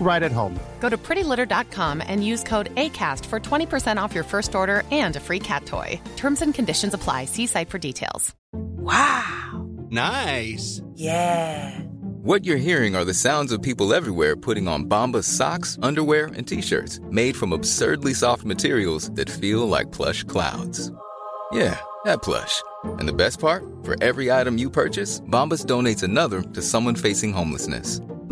right at home. Go to prettylitter.com and use code ACAST for 20% off your first order and a free cat toy. Terms and conditions apply. See site for details. Wow. Nice. Yeah. What you're hearing are the sounds of people everywhere putting on Bombas socks, underwear, and t-shirts made from absurdly soft materials that feel like plush clouds. Yeah, that plush. And the best part? For every item you purchase, Bombas donates another to someone facing homelessness.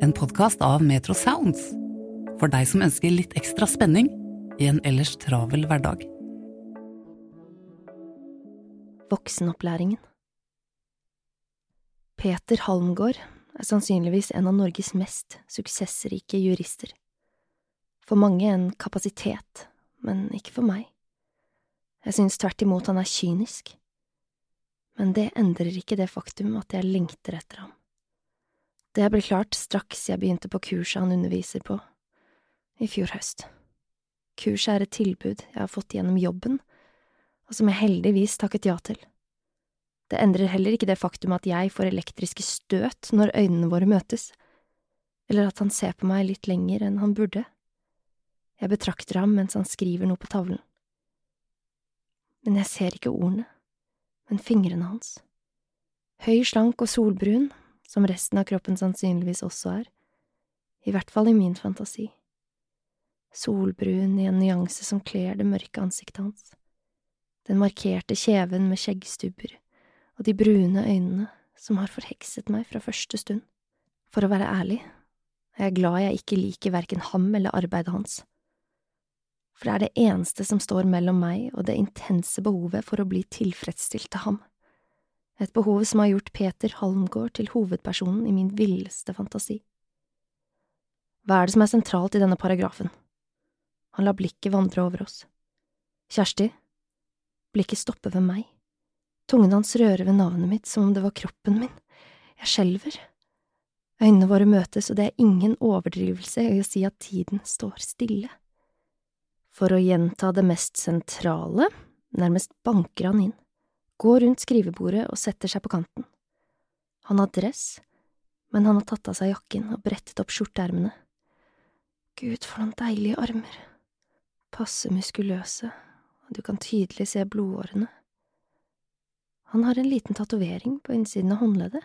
en podkast av Metro Sounds. For deg som ønsker litt ekstra spenning i en ellers travel hverdag. Voksenopplæringen Peter Halmgaard er sannsynligvis en av Norges mest suksessrike jurister. For mange en kapasitet, men ikke for meg. Jeg synes tvert imot han er kynisk. Men det endrer ikke det faktum at jeg lengter etter ham. Det ble klart straks jeg begynte på kurset han underviser på, i fjor høst. Kurset er et tilbud jeg har fått gjennom jobben, og som jeg heldigvis takket ja til. Det endrer heller ikke det faktum at jeg får elektriske støt når øynene våre møtes, eller at han ser på meg litt lenger enn han burde. Jeg betrakter ham mens han skriver noe på tavlen. Men jeg ser ikke ordene, men fingrene hans. Høy, slank og solbrun, som resten av kroppen sannsynligvis også er, i hvert fall i min fantasi. Solbrun i en nyanse som kler det mørke ansiktet hans, den markerte kjeven med skjeggstubber og de brune øynene som har forhekset meg fra første stund. For å være ærlig er jeg glad jeg ikke liker verken ham eller arbeidet hans. For det er det eneste som står mellom meg og det intense behovet for å bli tilfredsstilt til ham et behov som har gjort Peter Halmgaard til hovedpersonen i min villeste fantasi. Hva er det som er sentralt i denne paragrafen? Han lar blikket vandre over oss. Kjersti, blikket stopper ved meg. Tungen hans rører ved navnet mitt som om det var kroppen min. Jeg skjelver. Øynene våre møtes, og det er ingen overdrivelse i å si at tiden står stille. For å gjenta det mest sentrale, nærmest banker han inn går rundt skrivebordet og setter seg på kanten. Han har dress, men han har tatt av seg jakken og brettet opp skjorteermene. Gud, for noen deilige armer, passe muskuløse, og du kan tydelig se blodårene. Han har en liten tatovering på innsiden av håndleddet.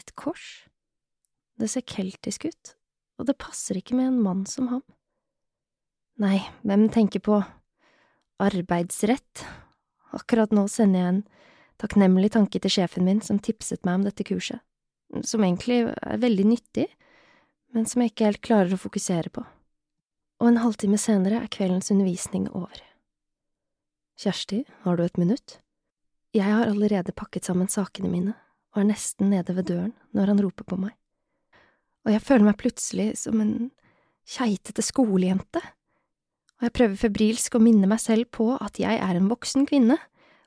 Et kors. Det ser keltisk ut, og det passer ikke med en mann som ham. Nei, hvem tenker på arbeidsrett Akkurat nå sender jeg en takknemlig tanke til sjefen min som tipset meg om dette kurset, som egentlig er veldig nyttig, men som jeg ikke helt klarer å fokusere på. Og en halvtime senere er kveldens undervisning over. Kjersti, har du et minutt? Jeg har allerede pakket sammen sakene mine og er nesten nede ved døren når han roper på meg, og jeg føler meg plutselig som en keitete skolejente og jeg prøver febrilsk å minne meg selv på at jeg er en voksen kvinne,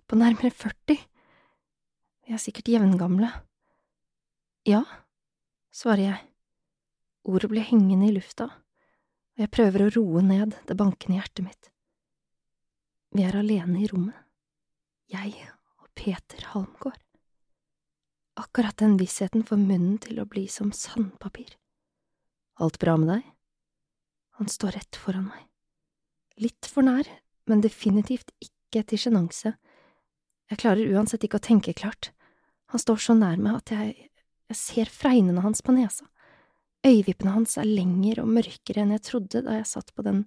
på nærmere 40. Vi er sikkert jevngamle. Ja, svarer jeg. Ordet blir hengende i lufta, og jeg prøver å roe ned det bankende hjertet mitt. Vi er alene i rommet, jeg og Peter Halmgaard. Akkurat den vissheten får munnen til å bli som sandpapir. Alt bra med deg? Han står rett foran meg. Litt for nær, men definitivt ikke til sjenanse. Jeg klarer uansett ikke å tenke klart. Han står så nær meg at jeg, jeg ser fregnene hans på nesa. Øyevippene hans er lengre og mørkere enn jeg trodde da jeg satt på den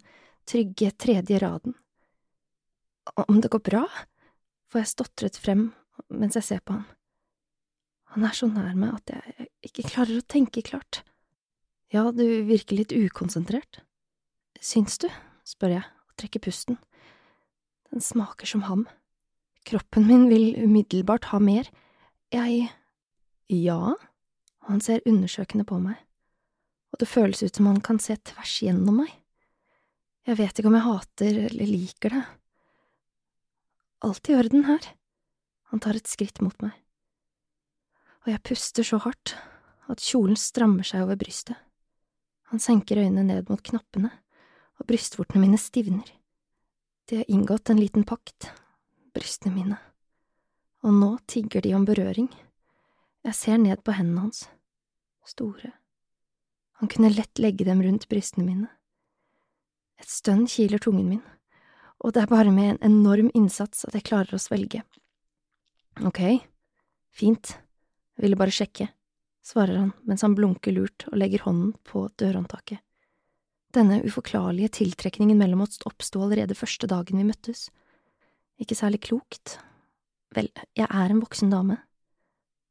trygge tredje raden. Om det går bra? får jeg stotret frem mens jeg ser på ham. Han er så nær meg at jeg ikke klarer å tenke klart. Ja, du virker litt ukonsentrert. Syns du? spør jeg trekker pusten. Den smaker som ham. Kroppen min vil umiddelbart ha mer. Jeg… ja, han ser undersøkende på meg, og det føles ut som han kan se tvers gjennom meg. Jeg vet ikke om jeg hater eller liker det. Alt i orden her. Han tar et skritt mot meg, og jeg puster så hardt at kjolen strammer seg over brystet. Han senker øynene ned mot knappene, brystvortene mine stivner. De har inngått en liten pakt, brystene mine, og nå tigger de om berøring. Jeg ser ned på hendene hans, store. Han kunne lett legge dem rundt brystene mine. Et stønn kiler tungen min, og det er bare med en enorm innsats at jeg klarer å svelge. Ok, fint, jeg ville bare sjekke, svarer han mens han blunker lurt og legger hånden på dørhåndtaket. Denne uforklarlige tiltrekningen mellom oss oppsto allerede første dagen vi møttes. Ikke særlig klokt. Vel, jeg er en voksen dame,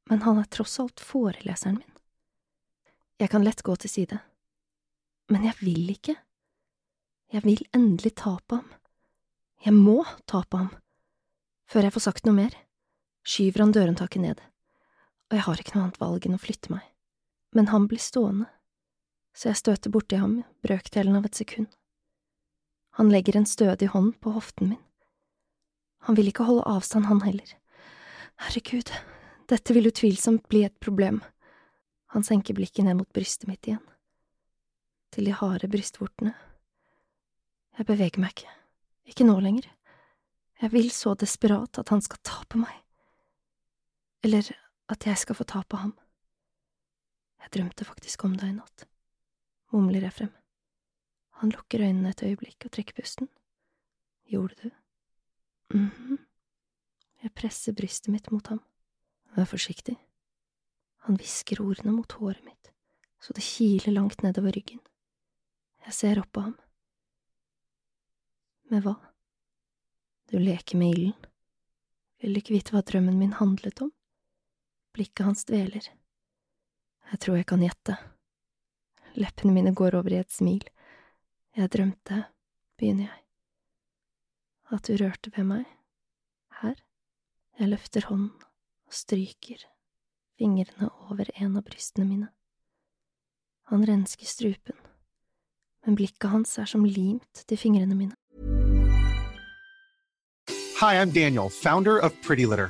men han er tross alt foreleseren min. Jeg kan lett gå til side, men jeg vil ikke. Jeg vil endelig ta på ham. Jeg må ta på ham. Før jeg får sagt noe mer, skyver han dørhåndtaket ned, og jeg har ikke noe annet valg enn å flytte meg. Men han blir stående, så jeg støter borti ham brøkdelen av et sekund. Han legger en stødig hånd på hoften min. Han vil ikke holde avstand, han heller. Herregud, dette vil utvilsomt bli et problem. Han senker blikket ned mot brystet mitt igjen, til de harde brystvortene. Jeg beveger meg ikke. Ikke nå lenger. Jeg vil så desperat at han skal ta på meg. Eller at jeg skal få ta på ham. Jeg drømte faktisk om deg i natt, mumler frem. Han lukker øynene et øyeblikk og trekker pusten. Gjorde du? mhm. Jeg presser brystet mitt mot ham. Vær forsiktig. Han hvisker ordene mot håret mitt, så det kiler langt nedover ryggen. Jeg ser opp på ham. Med hva? Du leker med ilden. Vil du ikke vite hva drømmen min handlet om? Blikket hans dveler. Jeg tror jeg kan gjette. Leppene mine går over i et smil. Jeg drømte, begynner jeg. At du rørte ved meg. Her. Jeg løfter hånden og stryker, fingrene over en av brystene mine. Han rensker strupen, men blikket hans er som limt til fingrene mine. Hi, I'm Daniel, founder of Pretty Litter.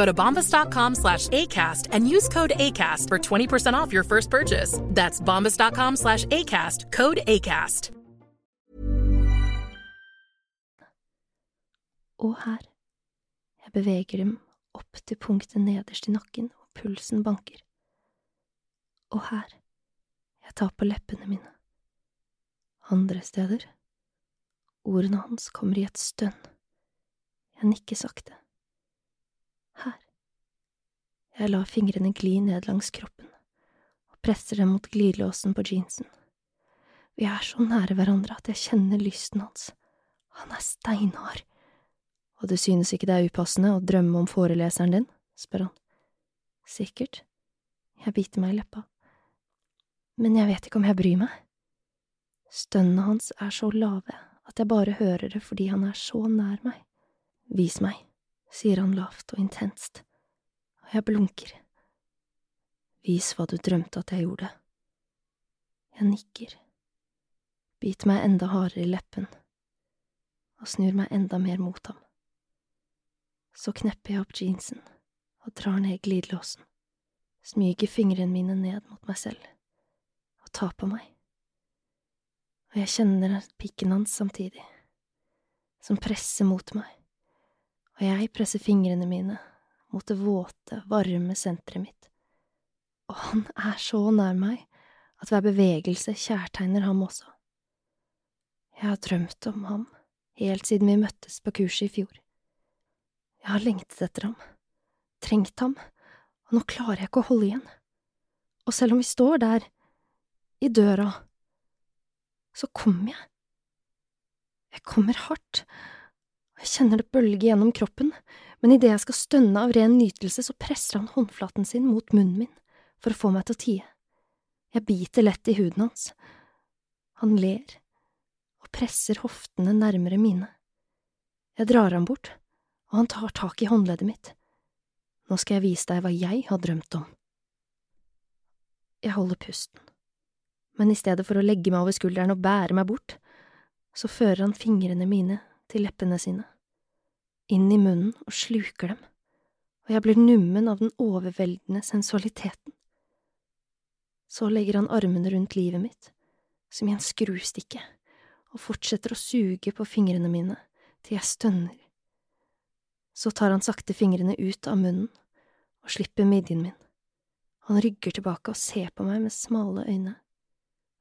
Go to bombas.com slash ACAST and use code ACAST for 20% off your first purchase. That's bombas.com slash ACAST, code ACAST. Og her, Jeg beveger dem opp til punktet nederst i nakken og pulsen banker. Og her, jeg tar på leppene mine. Andre steder, ordene hans kommer i et stønn. Jeg nikker sakte. Her. Jeg lar fingrene gli ned langs kroppen og presser dem mot glidelåsen på jeansen. Vi er så nære hverandre at jeg kjenner lysten hans. Han er steinhard. Og du synes ikke det er upassende å drømme om foreleseren din? spør han. Sikkert. Jeg biter meg i leppa. Men jeg vet ikke om jeg bryr meg. Stønnene hans er så lave at jeg bare hører det fordi han er så nær meg. Vis meg, sier han lavt og intenst, og jeg blunker. Vis hva du drømte at jeg gjorde. Jeg nikker, biter meg enda hardere i leppen og snur meg enda mer mot ham. Så knepper jeg opp jeansen og drar ned glidelåsen, smyger fingrene mine ned mot meg selv og tar på meg. Og jeg kjenner pikken hans samtidig, som presser mot meg, og jeg presser fingrene mine mot det våte, varme senteret mitt, og han er så nær meg at hver bevegelse kjærtegner ham også. Jeg har drømt om ham helt siden vi møttes på kurset i fjor. Jeg har lengtet etter ham, trengt ham, og nå klarer jeg ikke å holde igjen. Og selv om vi står der, i døra, så kommer jeg. Jeg kommer hardt, jeg kjenner det bølge gjennom kroppen, men idet jeg skal stønne av ren nytelse, så presser han håndflaten sin mot munnen min for å få meg til å tie. Jeg biter lett i huden hans. Han ler og presser hoftene nærmere mine. Jeg drar ham bort, og han tar tak i håndleddet mitt. Nå skal jeg vise deg hva jeg har drømt om. Jeg holder pusten, men i stedet for å legge meg over skulderen og bære meg bort, så fører han fingrene mine til leppene sine, inn i munnen og sluker dem, og jeg blir nummen av den overveldende sensualiteten. Så legger han armene rundt livet mitt, som i en skrustikke, og fortsetter å suge på fingrene mine til jeg stønner. Så tar han sakte fingrene ut av munnen og slipper midjen min. Han rygger tilbake og ser på meg med smale øyne.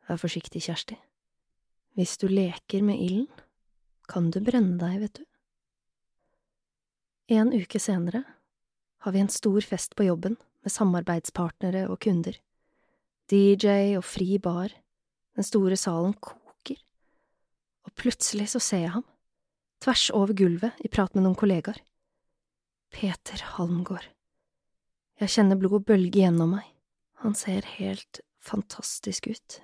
Vær forsiktig, Kjersti. Hvis du leker med ilden, kan du brenne deg, vet du. En uke senere har vi en stor fest på jobben med samarbeidspartnere og kunder. DJ og fri bar, den store salen koker, og plutselig så ser jeg ham, tvers over gulvet i prat med noen kollegaer. Peter Halmgård. Jeg kjenner blodet bølge gjennom meg. Han ser helt fantastisk ut,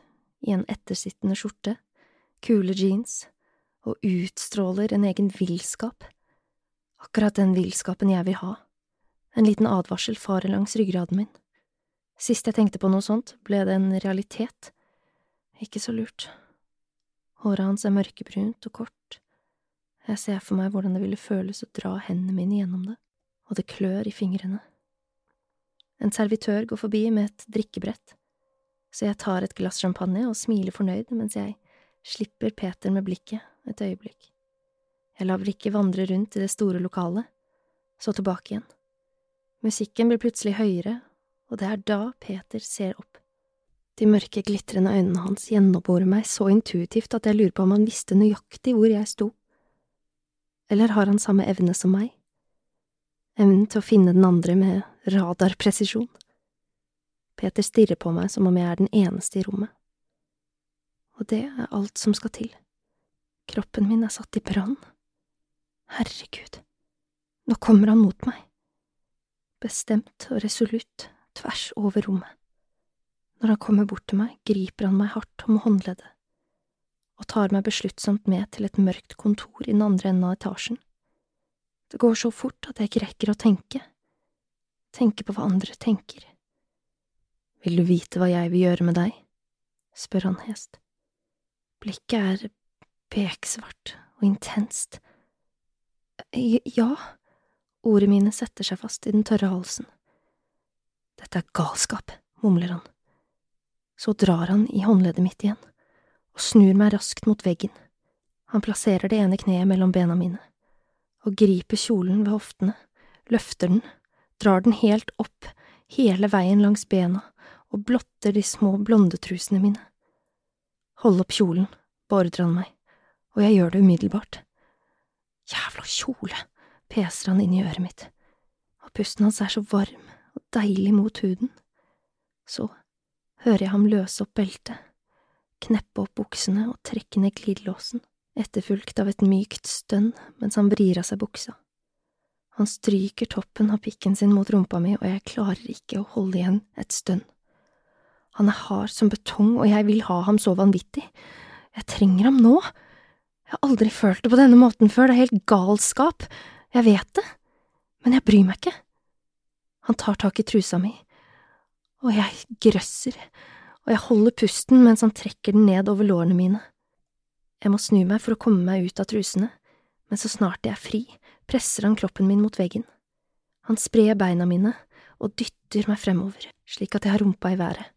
i en ettersittende skjorte, kule jeans, og utstråler en egen villskap. Akkurat den villskapen jeg vil ha. En liten advarsel farer langs ryggraden min. Sist jeg tenkte på noe sånt, ble det en realitet. Ikke så lurt. Håret hans er mørkebrunt og kort. Jeg ser for meg hvordan det ville føles å dra hendene mine gjennom det, og det klør i fingrene. En servitør går forbi med et drikkebrett, så jeg tar et glass champagne og smiler fornøyd mens jeg slipper Peter med blikket et øyeblikk. Jeg lar blikket vandre rundt i det store lokalet, så tilbake igjen. Musikken blir plutselig høyere, og det er da Peter ser opp. De mørke, glitrende øynene hans gjennomborer meg så intuitivt at jeg lurer på om han visste nøyaktig hvor jeg sto. Eller har han samme evne som meg? Evnen til å finne den andre med radarpresisjon? Peter stirrer på meg som om jeg er den eneste i rommet. Og det er alt som skal til. Kroppen min er satt i brann. Herregud, nå kommer han mot meg. Bestemt og resolutt, tvers over rommet. Når han kommer bort til meg, griper han meg hardt om håndleddet og tar meg besluttsomt med til et mørkt kontor i den andre enden av etasjen. Det går så fort at jeg ikke rekker å tenke, tenke på hva andre tenker. Vil du vite hva jeg vil gjøre med deg? spør han hest. Blikket er beksvart og intenst. Ja, ordene mine setter seg fast i den tørre halsen. Dette er galskap, mumler han. Så drar han i håndleddet mitt igjen og snur meg raskt mot veggen. Han plasserer det ene kneet mellom bena mine og griper kjolen ved hoftene løfter den, drar den helt opp, hele veien langs bena, og blotter de små blondetrusene mine. Hold opp kjolen, beordrer han meg, og jeg gjør det umiddelbart. Jævla kjole, peser han inn i øret mitt, og pusten hans er så varm og deilig mot huden. Så hører jeg ham løse opp beltet, kneppe opp buksene og trekke ned glidelåsen, etterfulgt av et mykt stønn mens han vrir av seg buksa. Han stryker toppen av pikken sin mot rumpa mi, og jeg klarer ikke å holde igjen et stønn. Han er hard som betong, og jeg vil ha ham så vanvittig. Jeg trenger ham nå. Jeg har aldri følt det på denne måten før, det er helt galskap. Jeg vet det, men jeg bryr meg ikke. Han tar tak i trusa mi, og jeg grøsser, og jeg holder pusten mens han trekker den ned over lårene mine. Jeg må snu meg for å komme meg ut av trusene, men så snart jeg er fri, presser han kroppen min mot veggen. Han sprer beina mine og dytter meg fremover, slik at jeg har rumpa i været.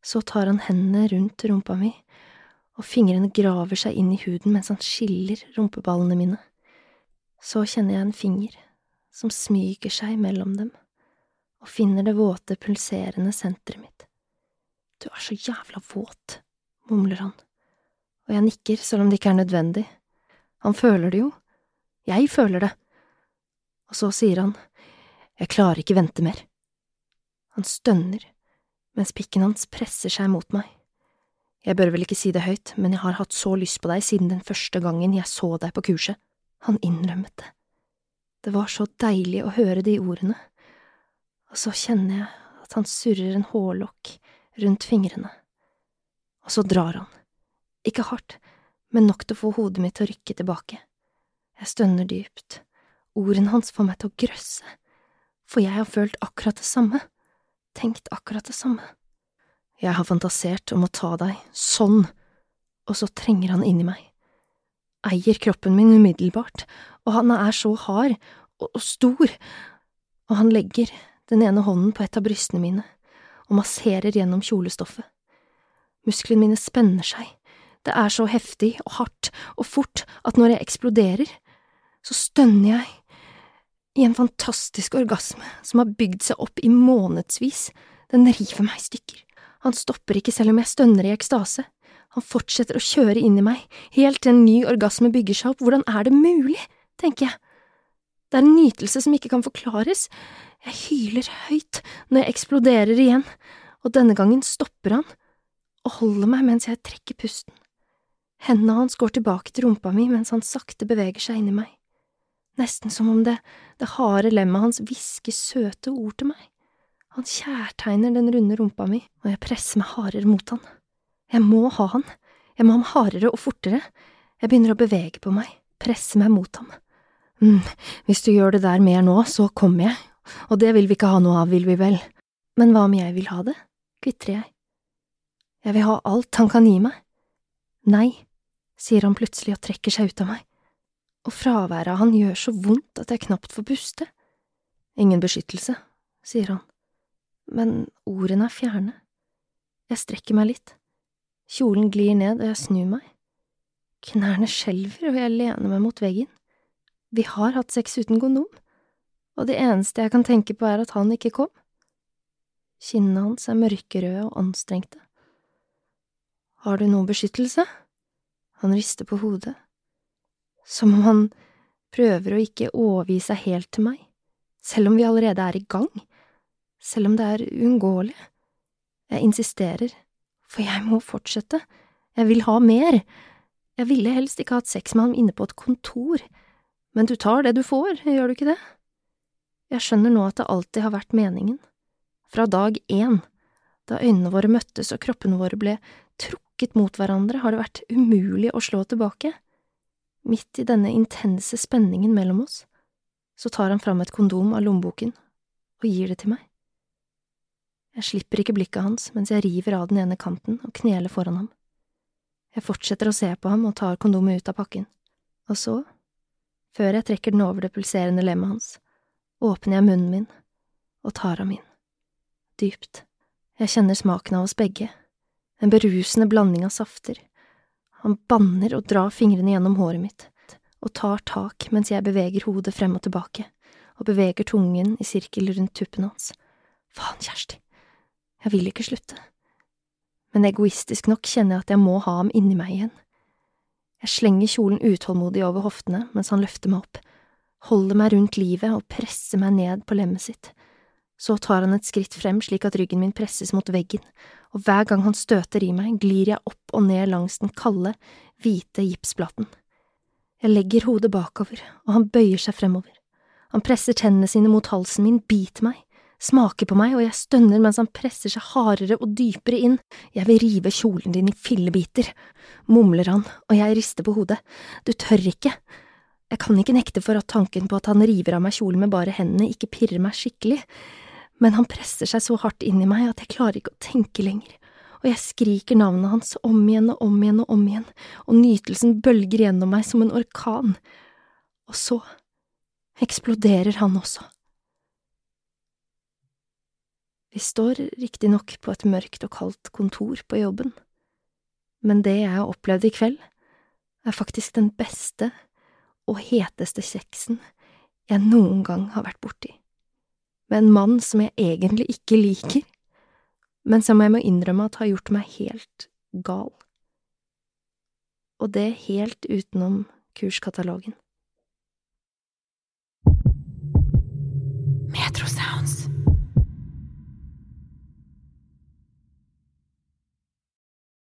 Så tar han hendene rundt rumpa mi, og fingrene graver seg inn i huden mens han skiller rumpeballene mine. Så kjenner jeg en finger som smyger seg mellom dem, og finner det våte, pulserende senteret mitt. Du er så jævla våt, mumler han, og jeg nikker selv om det ikke er nødvendig. Han føler det jo, jeg føler det. Og så sier han, jeg klarer ikke vente mer. Han stønner, mens pikken hans presser seg mot meg. Jeg bør vel ikke si det høyt, men jeg har hatt så lyst på deg siden den første gangen jeg så deg på kurset. Han innrømmet det. Det var så deilig å høre de ordene, og så kjenner jeg at han surrer en hårlokk rundt fingrene. Og så drar han, ikke hardt, men nok til å få hodet mitt til å rykke tilbake. Jeg stønner dypt. Ordene hans får meg til å grøsse, for jeg har følt akkurat det samme, tenkt akkurat det samme. Jeg har fantasert om å ta deg, sånn, og så trenger han inn i meg. Eier kroppen min umiddelbart, og han er så hard og, stor, og han legger den ene hånden på et av brystene mine og masserer gjennom kjolestoffet. Musklene mine spenner seg, det er så heftig og hardt og fort at når jeg eksploderer, så stønner jeg i en fantastisk orgasme som har bygd seg opp i månedsvis, den river meg i stykker. Han stopper ikke selv om jeg stønner i ekstase. Han fortsetter å kjøre inn i meg, helt til en ny orgasme bygger seg opp, hvordan er det mulig, tenker jeg. Det er en nytelse som ikke kan forklares. Jeg hyler høyt når jeg eksploderer igjen, og denne gangen stopper han og holder meg mens jeg trekker pusten. Hendene hans går tilbake til rumpa mi mens han sakte beveger seg inni meg nesten som om det, det harde lemmet hans hvisker søte ord til meg. Han kjærtegner den runde rumpa mi, og jeg presser meg hardere mot han. Jeg må ha han, jeg må ha ham hardere og fortere. Jeg begynner å bevege på meg, presse meg mot ham. mm, hvis du gjør det der mer nå, så kommer jeg, og det vil vi ikke ha noe av, vil vi vel. Men hva om jeg vil ha det? kvitrer jeg. Jeg vil ha alt han kan gi meg. Nei, sier han plutselig og trekker seg ut av meg og fraværet av han gjør så vondt at jeg knapt får puste. Ingen beskyttelse, sier han, men ordene er fjerne. Jeg strekker meg litt, kjolen glir ned og jeg snur meg. Knærne skjelver og jeg lener meg mot veggen. Vi har hatt sex uten kondom, og det eneste jeg kan tenke på er at han ikke kom. Kinnene hans er mørkerøde og anstrengte. Har du noe beskyttelse? Han rister på hodet som om han prøver å ikke overgi seg helt til meg, selv om vi allerede er i gang, selv om det er uunngåelig. Jeg insisterer, for jeg må fortsette, jeg vil ha mer, jeg ville helst ikke hatt sex med ham inne på et kontor, men du tar det du får, gjør du ikke det? Jeg skjønner nå at det alltid har vært meningen, fra dag én, da øynene våre møttes og kroppene våre ble trukket mot hverandre, har det vært umulig å slå tilbake. Midt i denne intense spenningen mellom oss, så tar han fram et kondom av lommeboken og gir det til meg. Jeg slipper ikke blikket hans mens jeg river av den ene kanten og kneler foran ham. Jeg fortsetter å se på ham og tar kondomet ut av pakken, og så, før jeg trekker den over det pulserende lemmet hans, åpner jeg munnen min og tar ham inn. Dypt. Jeg kjenner smaken av oss begge, en berusende blanding av safter, han banner og drar fingrene gjennom håret mitt, og tar tak mens jeg beveger hodet frem og tilbake, og beveger tungen i sirkel rundt tuppen hans. Faen, Kjersti, jeg vil ikke slutte. Men egoistisk nok kjenner jeg at jeg må ha ham inni meg igjen. Jeg slenger kjolen utålmodig over hoftene mens han løfter meg opp, holder meg rundt livet og presser meg ned på lemmet sitt. Så tar han et skritt frem slik at ryggen min presses mot veggen, og hver gang han støter i meg, glir jeg opp og ned langs den kalde, hvite gipsplaten. Jeg legger hodet bakover, og han bøyer seg fremover. Han presser tennene sine mot halsen min, biter meg, smaker på meg, og jeg stønner mens han presser seg hardere og dypere inn. Jeg vil rive kjolen din i fillebiter, mumler han, og jeg rister på hodet. Du tør ikke. Jeg kan ikke nekte for at tanken på at han river av meg kjolen med bare hendene, ikke pirrer meg skikkelig men han presser seg så hardt inn i meg at jeg klarer ikke å tenke lenger, og jeg skriker navnet hans om igjen og om igjen og om igjen, og nytelsen bølger gjennom meg som en orkan, og så eksploderer han også. Vi står riktignok på et mørkt og kaldt kontor på jobben, men det jeg har opplevd i kveld, er faktisk den beste og heteste kjeksen jeg noen gang har vært borti med en mann som jeg egentlig ikke liker, men som jeg må innrømme at har gjort meg helt gal. Og det helt utenom kurskatalogen.